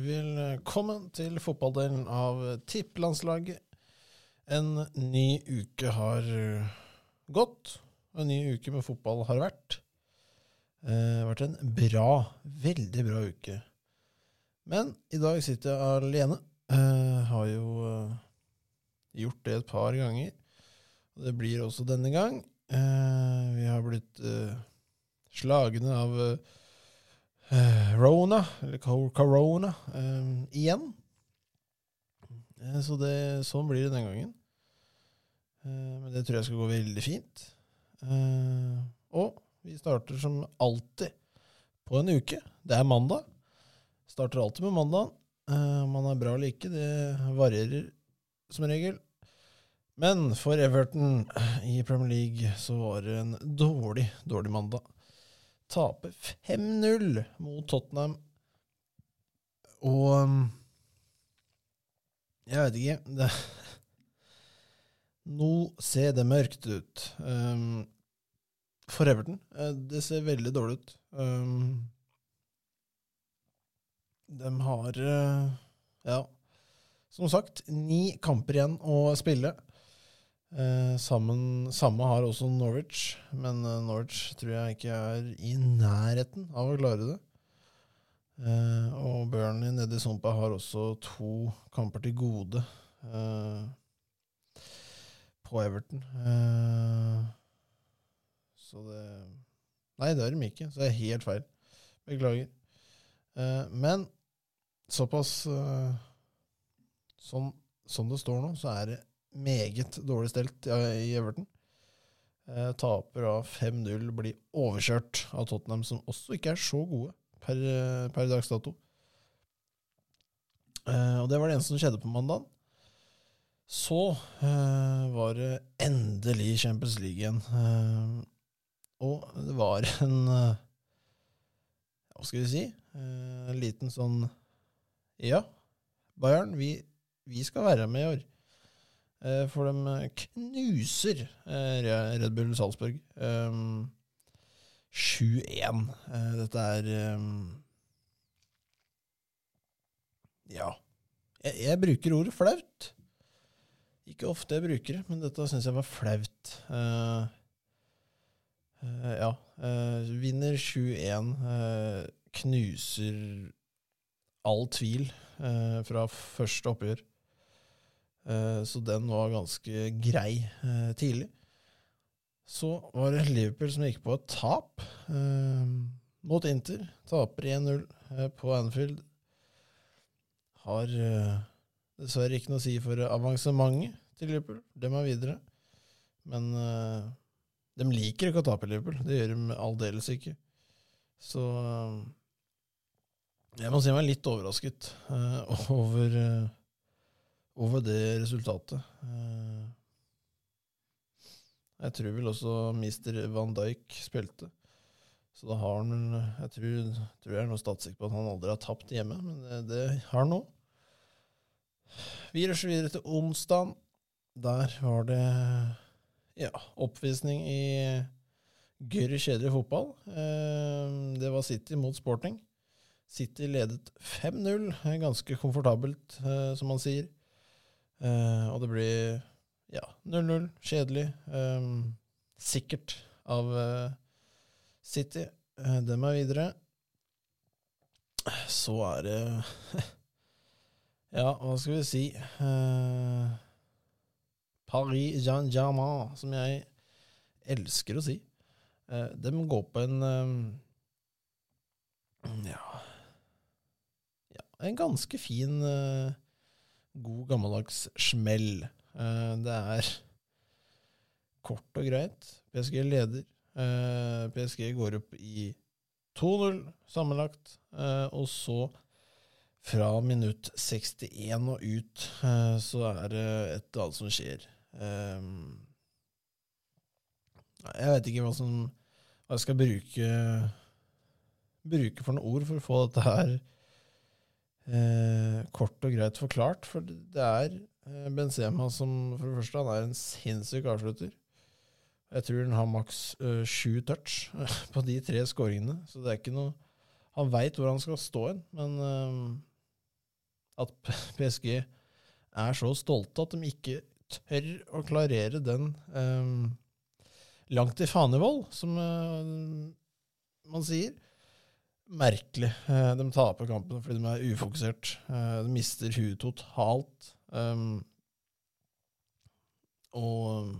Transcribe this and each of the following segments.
Velkommen til fotballdelen av Tipplandslaget. En ny uke har gått. En ny uke med fotball har vært. Det har vært en bra, veldig bra uke. Men i dag sitter jeg alene. Jeg har jo eh, gjort det et par ganger. Det blir også denne gang. Eh, vi har blitt eh, slagne av Rona, eller corona, igjen. Så det, sånn blir det den gangen. Men det tror jeg skal gå veldig fint. Og vi starter som alltid på en uke. Det er mandag. Starter alltid med mandag. Om man er bra eller ikke, det varierer som regel. Men for Everton i Premier League så var det en dårlig, dårlig mandag taper 5-0 mot Tottenham. Og um, Jeg vet ikke det, Nå ser det mørkt ut. Um, for Everton. Eh, det ser veldig dårlig ut. Um, de har uh, Ja, som sagt, ni kamper igjen å spille. Eh, sammen, samme har også Norwich, men eh, Norwich tror jeg ikke er i nærheten av å klare det. Eh, og Burnley nede i Sumpa har også to kamper til gode eh, på Everton. Eh, så det Nei, det er de ikke, så det er helt feil. Beklager. Men såpass sånn, Som det står nå, så er det meget dårlig stelt i Everton. Eh, taper av 5-0, blir overkjørt av Tottenham, som også ikke er så gode per, per dags dato. Eh, og det var det eneste som skjedde på mandag. Så eh, var det endelig Champions League igjen. Eh, og det var en eh, Hva skal vi si? Eh, en liten sånn Ja, Bayern, vi, vi skal være med i år. Eh, for de eh, knuser eh, Red Bull Salzburg. 7-1. Dette er Ja. Jeg, bruker ordet flaut. Ikke ofte jeg bruker det, men dette syns jeg var flaut. Ja. Vinner 7-1. knuser all tvil fra første oppgjør. Eh, så den var ganske grei eh, tidlig. Så var det Liverpool som gikk på et tap eh, mot Inter. Taper 1-0 på Anfield. Har dessverre ikke noe å si for avansementet til Liverpool. De er videre. Men de liker ikke å tape Liverpool. Det gjør de aldeles ikke. Så jeg må si meg litt overrasket over over det resultatet. Eh, jeg tror vel også Mr. Van Dijk spilte. Så da har han Jeg tror, tror jeg er noe statssikker på at han aldri har tapt hjemme, men det, det har han nå. Vi rusher videre til onsdag. Der var det ja, oppvisning i gørr kjedelig fotball. Eh, det var City mot Sporting. City ledet 5-0, ganske komfortabelt, eh, som man sier. Uh, og det blir ja, 0-0. Kjedelig. Um, sikkert av uh, City. Uh, dem er videre. Så er det Ja, hva skal vi si Paris Jean-Germain, som jeg elsker å si. de går på en ja, ja En ganske fin uh, god, gammeldags smell. Eh, det er kort og greit. PSG leder. Eh, PSG går opp i 2-0 sammenlagt, eh, og så fra minutt 61 og ut så er det et eller annet som skjer. Jeg vet ikke hva som hva jeg skal bruke bruke for noen ord for å få dette her eh, kort og greit forklart. For det er eh, Benzema som for det første han er en sinnssyk avslutter. Jeg tror han har maks eh, sju touch på de tre skåringene. Så det er ikke noe Han veit hvor han skal stå hen, men eh, at PSG er så stolte at de ikke tør å klarere den um, langt i fanevold, som uh, man sier. Merkelig. Uh, de taper kampen fordi de er ufokusert. Uh, de mister huet totalt. Um, og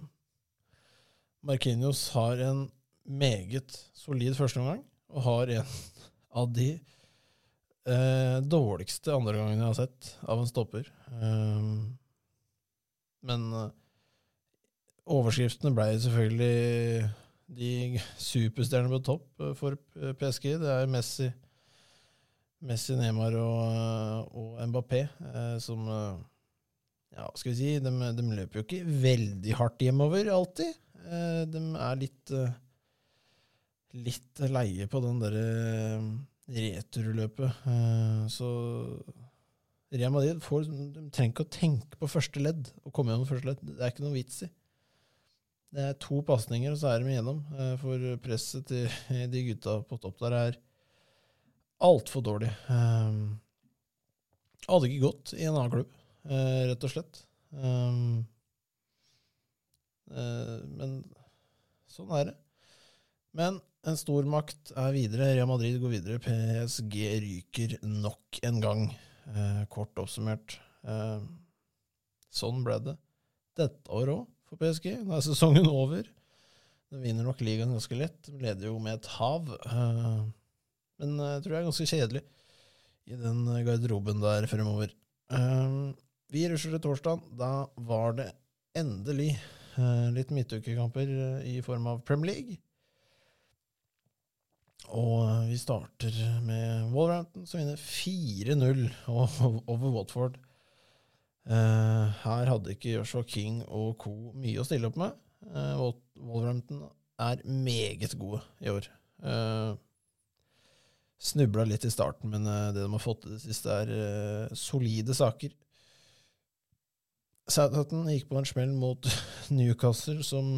Markinios har en meget solid førsteomgang, og har en av de eh, dårligste andregangene jeg har sett av en stopper. Um, men overskriftene ble selvfølgelig de superstjernene på topp uh, for PSG. Det er Messi, Messi Neymar og, og Mbappé uh, som Ja, skal vi si, de, de, løper jo ikke veldig hardt hjemover alltid. de er litt litt leie på den derre returløpet. så Real Madrid får, de trenger ikke å tenke på første ledd og komme gjennom første ledd. Det er ikke noe vits i. Det er to pasninger, og så er de igjennom. Eh, for presset til de gutta på topp der er altfor dårlig. Um, hadde ikke gått i en annen klubb, uh, rett og slett. Um, uh, men sånn er det. Men en stormakt er videre. Real Madrid går videre. PSG ryker nok en gang. Eh, kort oppsummert. Eh, sånn ble det dette året òg for PSG. Nå er sesongen over. De vinner nok ligaen ganske lett. De leder jo med et hav. Eh, men jeg tror det er ganske kjedelig i den garderoben der fremover. Eh, vi rusler til torsdag. Da var det endelig eh, litt midtukekamper eh, i form av Premier League. Og vi starter med Wolverhampton, som vinner 4-0 over Watford. Uh, her hadde ikke Joshua King og co. mye å stille opp med. Uh, Wolverhampton er meget gode i år. Uh, Snubla litt i starten, men uh, det de har fått til det siste, er solide saker. Southampton gikk på en smell mot Newcastle, som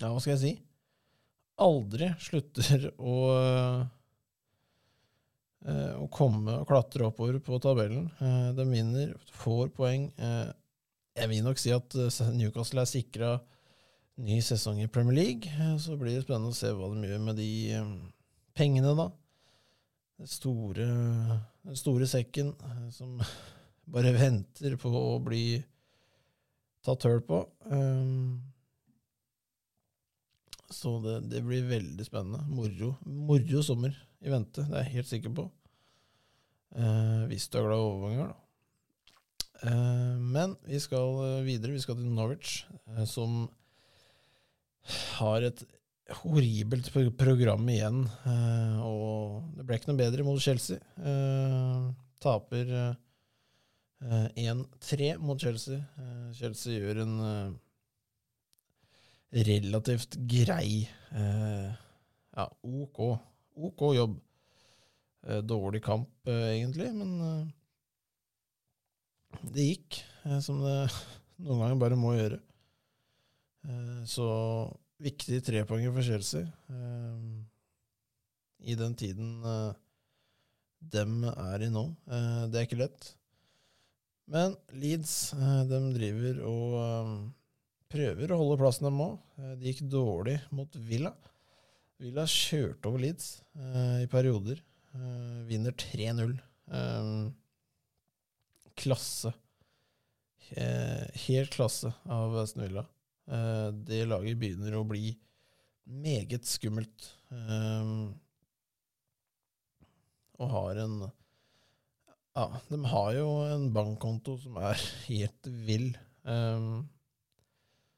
Ja, hva skal jeg si? aldri slutter å, eh, å komme og klatre oppover på tabellen. Eh, de vinner, får poeng. Eh, jeg vil nok si at Newcastle er sikra ny sesong i Premier League. Så blir det spennende å se hva de gjør med de pengene, da. Den store, den store sekken som bare venter på å bli tatt høl på. Så det, det, blir veldig spennende. Moro, moro sommer i vente, det er jeg helt sikker på. Eh, hvis du er glad i overganger, da. Eh, men vi skal videre. Vi skal til Norwich, eh, som har et horribelt program igjen. Eh, og det ble ikke noe bedre mot Chelsea. Eh, taper 1-3 eh, mot Chelsea. Chelsea gjør en relativt grei eh, Ja, OK. OK jobb. Eh, dårlig kamp, eh, egentlig, men eh, det gikk som det noen ganger bare må gjøre. Så viktig trepoenger for Chelsea i den tiden dem er i nå. det er ikke lett. Men Leeds, de driver og prøver å holde plassen dem òg. Det gikk dårlig mot Villa. Villa kjørte over Leeds eh, i perioder. Eh, vinner 3-0. Eh, klasse. Eh, helt klasse av Aston Villa. Eh, det laget begynner å bli meget skummelt. og har en Ja, de har jo en bankkonto som er helt vill.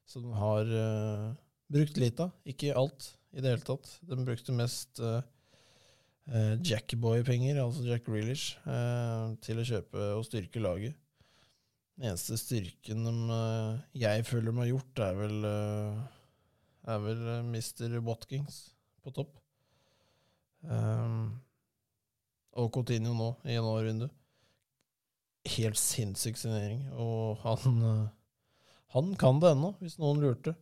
Som de har brukt litt av. Ikke alt i det hele tatt. De brukte mest uh, uh, Jackboy-penger, altså Jack Grealish, til å kjøpe og styrke laget. Den eneste styrken de, jeg føler de har gjort, er vel, er vel Mr. Watkins på topp. Um, og Coutinho nå, i januarvinduet. Helt sinnssyk signering. Og han han kan det ennå, hvis noen lurte.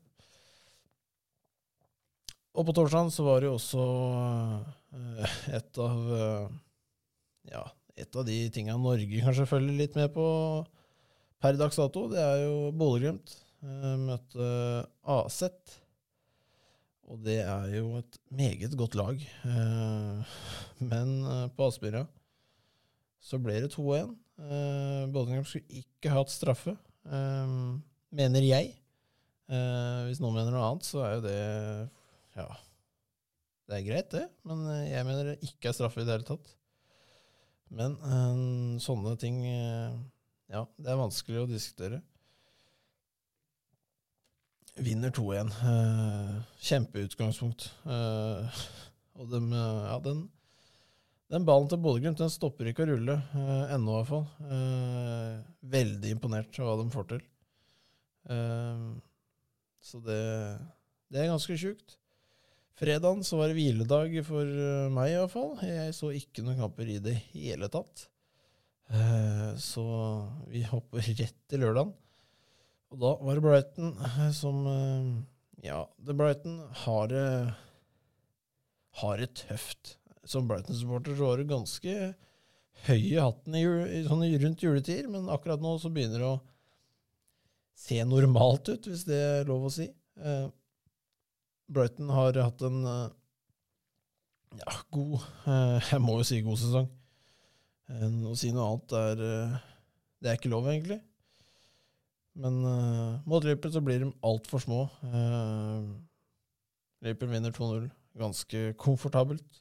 Og på torsdag så var det jo også uh, et av uh, Ja, et av de tinga Norge kanskje følger litt med på per dags dato, det er jo Bodø-Glimt. Eh, møtte Aset. Og det er jo et meget godt lag. Eh, men eh, på Aspmyra så ble det 2-1. Eh, Bodø-Glimt skulle ikke hatt straffe, eh, mener jeg. Eh, hvis noen mener noe annet, så er jo det Ja, det er greit, det. Men jeg mener det ikke er straffe i det hele tatt. Men øh, sånne ting øh, Ja, det er vanskelig å diskutere. Vinner 2-1. Eh, kjempeutgangspunkt. Eh, og dem, eh, ja, den, den ballen til Bodø-Glimt den stopper ikke å rulle, eh, ennå i hvert fall. Eh, veldig imponert av hva de får til. Eh, så det, det er ganske sjukt. Fredagen så var det hviledag for eh, meg, i hvert fall. Jeg så ikke noen kamper i det hele tatt. Eh, så vi hopper rett til lørdagen. Og da var det Brighton eh, som Ja, The Brighton har det har det tøft. Som Brighton-supporter så var det ganske høy i hatten sånn rundt juletider, men akkurat nå så begynner det å se normalt ut, hvis det er lov å si. Brighton har hatt en eh, ja, god eh, Jeg må jo si god sesong. Eh, å si noe annet er Det er ikke lov, egentlig. Men mot Liverpool så blir de altfor små. Liverpool vinner 2-0 ganske komfortabelt.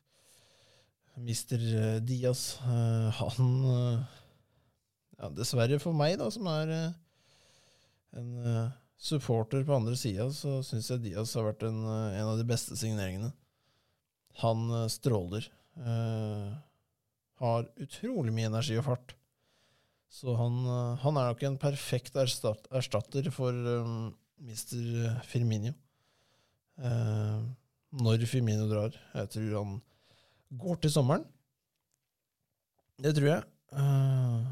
Mister Diaz, han ja, Dessverre for meg, da, som er en supporter på andre sida, så syns jeg Diaz har vært en, eh, en av de beste signeringene. Han eh, stråler. eh, har utrolig mye energi og fart. Så han, eh, han er nok en perfekt erstat, erstatter for um, Mr. Firmino. Eh, når Firmino drar. Jeg tror han går til sommeren. Det tror jeg. Eh,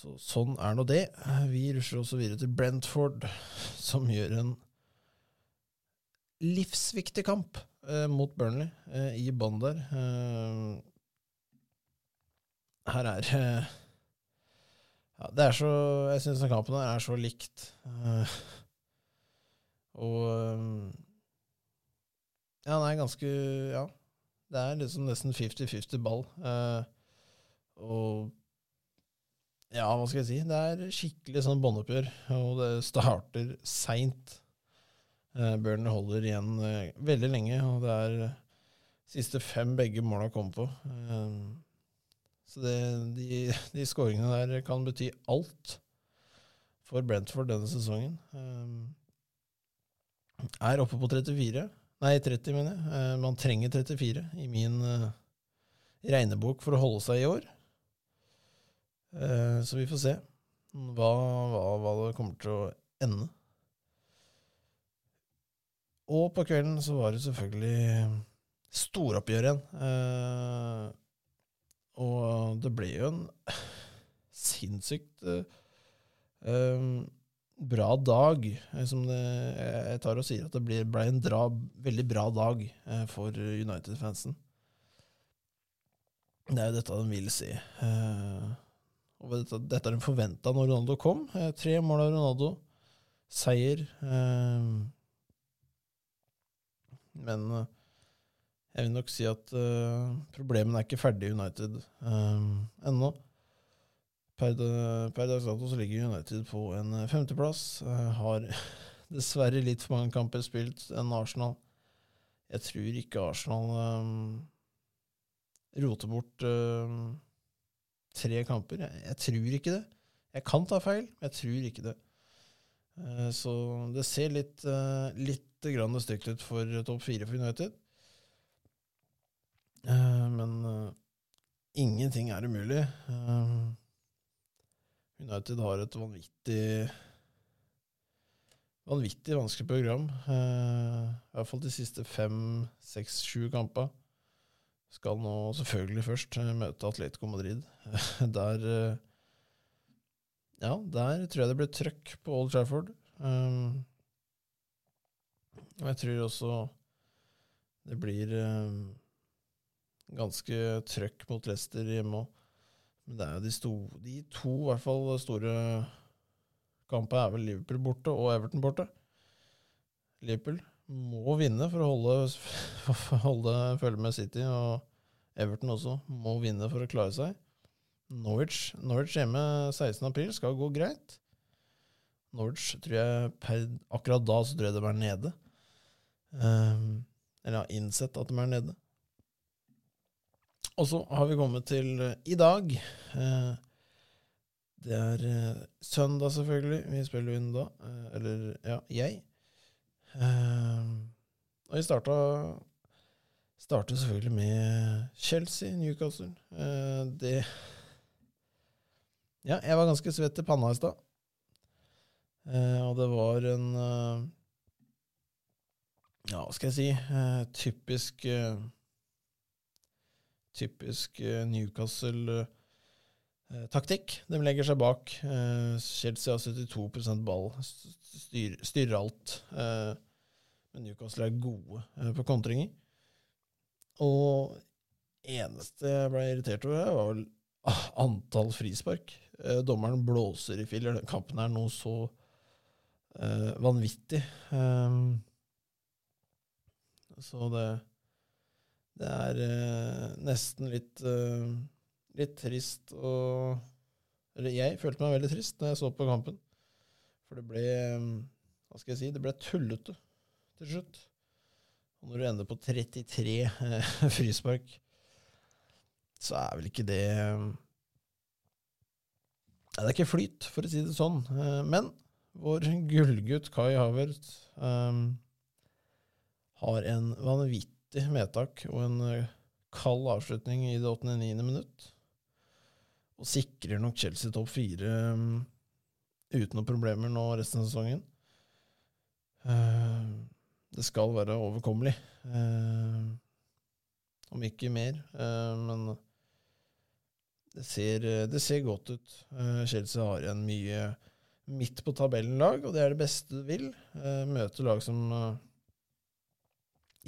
så sånn er nå det. Vi rusler også videre til Brentford, som gjør en livsviktig kamp eh, mot Burnley eh, i bånn der. Eh, her er eh, ja, Det er så Jeg syns kampen her er så likt. Eh, og eh, Ja, den er ganske Ja. Det er liksom nesten 50-50 ball. Og ja, hva skal jeg si? Det er skikkelig sånn båndoppgjør, og det starter seint. Eh, Burnley holder igjen eh, veldig lenge, og det er eh, siste fem begge måla kommer på. Så det, de, de skåringene der kan bety alt for Brentford denne sesongen. Er oppe på 34. Nei, 30, mener jeg. Man trenger 34 i min regnebok for å holde seg i år. Eh, så vi får se hva, hva, hva det kommer til å ende. Og på kvelden så var det selvfølgelig storoppgjør igjen. Eh, og det ble jo en sinnssykt eh, bra dag. eh, Som det, jeg tar og sier at det ble en dra, veldig bra dag eh, for United-fansen. Det er jo dette de vil si. Eh, og dette, dette er de forventa når Ronaldo kom. Eh, tre mål av Ronaldo. Seier. Eh, men eh, jeg vil nok si at eh, problemene er ikke ferdig i United eh, ennå. Per, per dags dato så ligger United på en femteplass. Eh, har dessverre litt for mange kamper spilt enn Arsenal. Jeg tror ikke Arsenal eh, roter bort eh, tre kamper. Jeg, jeg tror ikke det. Jeg kan ta feil, men jeg tror ikke det. Eh, så det ser litt, eh, litt grann stygt ut for topp fire for United. Eh, men ingenting er umulig. United har et vanvittig Vanvittig vanskelig program. I hvert fall de siste fem, seks, sju kampene. Skal nå selvfølgelig først eh, møte Atletico Madrid. der eh, Ja, der tror jeg det blir trøkk på Old Trafford. Um, og jeg tror også det blir um, ganske trøkk mot Leicester hjemme òg. Men det er jo de, sto, de to i hvert fall store kampene er vel Liverpool borte og Everton borte. Liverpool må vinne for å holde, holde følge med City, og Everton også må vinne for å klare seg. Norwich, Norwich hjemme 16.4 skal gå greit. Norwich tror jeg per, akkurat da så tror jeg de er nede. Um, eller har innsett at de er nede. Og så har vi kommet til uh, i dag. Uh, det er uh, søndag, selvfølgelig. Vi spiller jo inn da. eller, ja, jeg. Ehm, og vi starta startet selvfølgelig med Chelsea, Newcastle. det Ja, jeg var ganske svett i panna i stad. og det var en ja, hva skal jeg si, eh, typisk eh, Typisk eh, Newcastle-taktikk. De legger seg bak. Chelsea har 72% ball, styr, styrer alt. Men Newcastle er gode på kontringer. Og eneste jeg ble irritert over, var vel antall frispark. Dommeren blåser i filler. Den kampen er noe så vanvittig. Um, så det, det er eh, nesten litt, eh, litt trist og Eller jeg følte meg veldig trist når jeg så på kampen. For det ble Hva skal jeg si? Det ble tullete til slutt. Og når du ender på 33 eh, frispark, så er vel ikke det Det er ikke flyt, for å si det sånn. Eh, men vår gullgutt Kai Havert um, har en vanvittig medtak og en eh, kald avslutning i det 8.-9. minutt. Og sikrer nok Chelsea topp fire um, uten noen problemer nå resten av sesongen. Uh, det skal være overkommelig, uh, om ikke mer. Uh, men det ser, det ser, godt ut. Chelsea har en mye midt på tabellen-lag, og det er det beste du vil. møte lag som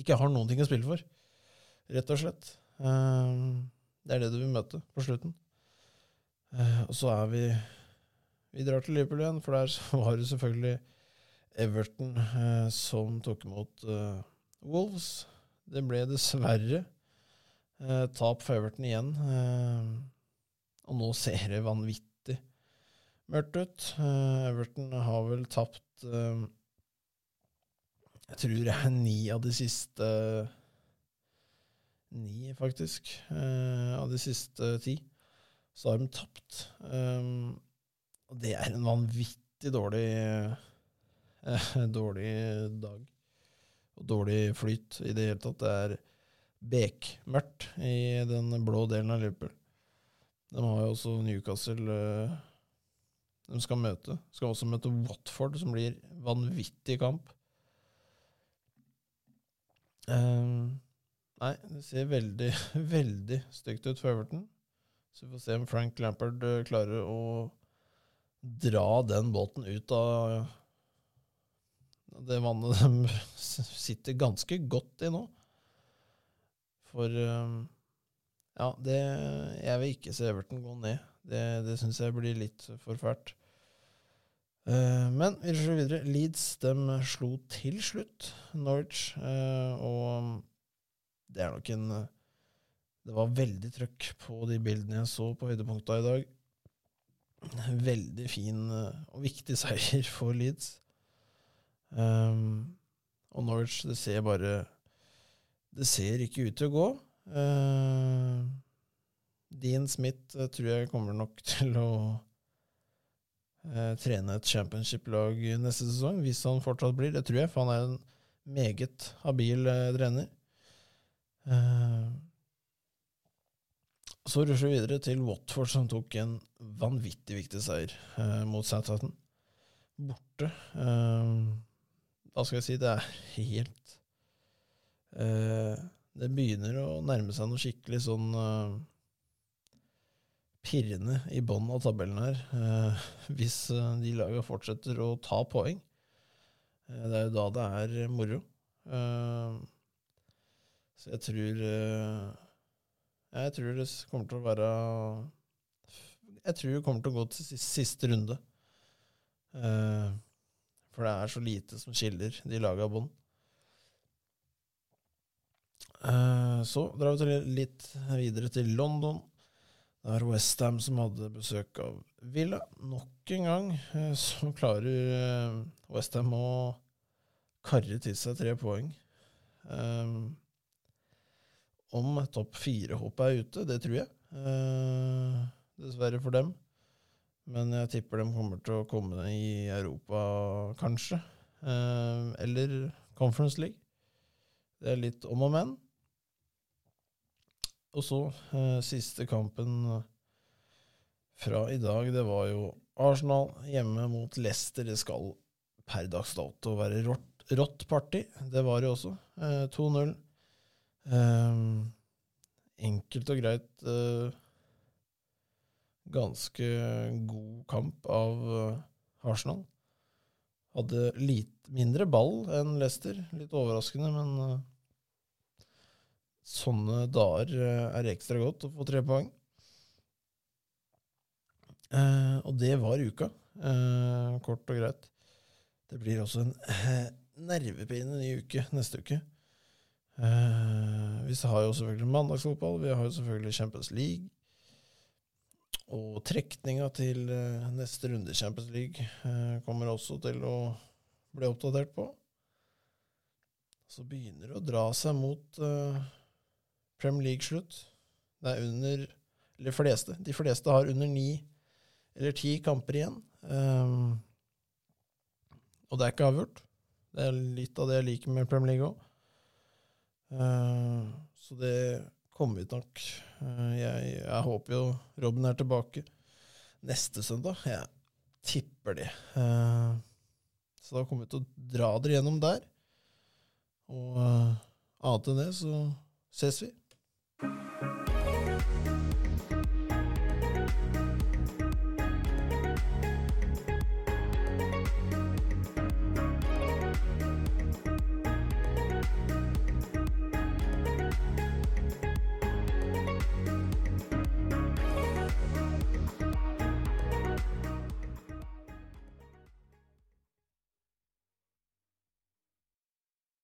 ikke har noen ting å spille for, rett og slett. Det er det du vil møte på slutten. Uh, og så er vi Vi drar til Liverpool igjen, for der var det selvfølgelig Everton uh, som tok imot Wolves. Det ble dessverre tap for Everton igjen. og nå ser det vanvittig mørkt ut. Everton har vel tapt jeg tror det er ni av de siste Ni, faktisk, uh, av de siste ti. Så har de tapt. Um, og det er en vanvittig dårlig uh, Dårlig dag. Og dårlig flyt i det hele tatt. Det er bekmørkt i den blå delen av Liverpool. De har jo også Newcastle uh, de skal møte. Skal også møte Watford, som blir vanvittig kamp. Um, nei, det ser veldig, veldig stygt ut for Everton. Så vi får se om Frank Lampard uh, klarer å dra den båten ut av det vannet de sitter ganske godt i nå. For um, ja, det Jeg vil ikke se Everton gå ned. Det, det syns jeg blir litt for fælt. Uh, men vi ser videre. Leeds de slo til slutt Norwich, og det er nok en Det var veldig trøkk på de bildene jeg så på høydepunkta i dag. Veldig fin uh, og viktig seier for Leeds. Um, og Norwich, det ser bare Det ser ikke ut til å gå. Dean Smith tror jeg kommer nok til å uh, trene et championship-lag neste sesong, hvis han fortsatt blir. Det tror jeg, for han er en meget habil uh, trener. Eh, så rusher vi videre til Watford, som tok en vanvittig viktig seier eh, mot Southampton. Borte. Eh, hva skal jeg si? Det er helt eh, Det begynner å nærme seg noe skikkelig sånn pirrende i bånn av tabellen her, eh, hvis eh, de laga fortsetter å ta poeng. Eh, det er jo da det er moro. Eh, så jeg tror eh, Jeg tror det kommer til å være Jeg tror det kommer til å gå til siste runde. Uh, for det er så lite som skiller de laga bånd. Uh, så drar vi til litt videre til London. Det er Westham som hadde besøk av Villa. Nok en gang uh, så klarer Westham å karre til seg tre poeng. Um, om topp fire-hoppet er ute, det tror jeg. Uh, dessverre for dem. Men jeg tipper de kommer til å komme i Europa, kanskje. Uh, eller Conference League. Det er litt om og men. Og så uh, siste kampen fra i dag, det var jo Arsenal hjemme mot Leicester. Det skal per dags dato være rått, rått party. Det var det også. 2-0. Um, enkelt og greit uh, ganske god kamp av uh, Arsenal. Hadde litt mindre ball enn Leicester. Litt overraskende, men uh, sånne dager er ekstra godt å få tre poeng. og det var uka, kort og greit. Det blir også en nervepirrende ny uke neste uke. Uh, vi har jo selvfølgelig mandagsfotball, vi har jo selvfølgelig Champions League. Og trekninga til uh, neste runde Champions League uh, kommer også til å bli oppdatert på. Så begynner det å dra seg mot Premier League-slutt. Det er under Eller fleste. De fleste har under ni eller ti kamper igjen. Um, og det er ikke avgjort. Det er litt av det jeg liker med Premier League òg. Uh, så det kommer vi nok. Uh, jeg, jeg, håper jo Robin er tilbake neste søndag. Jeg tipper det. Uh, så da kommer vi til å dra dere gjennom der. Og annet enn det så ses vi.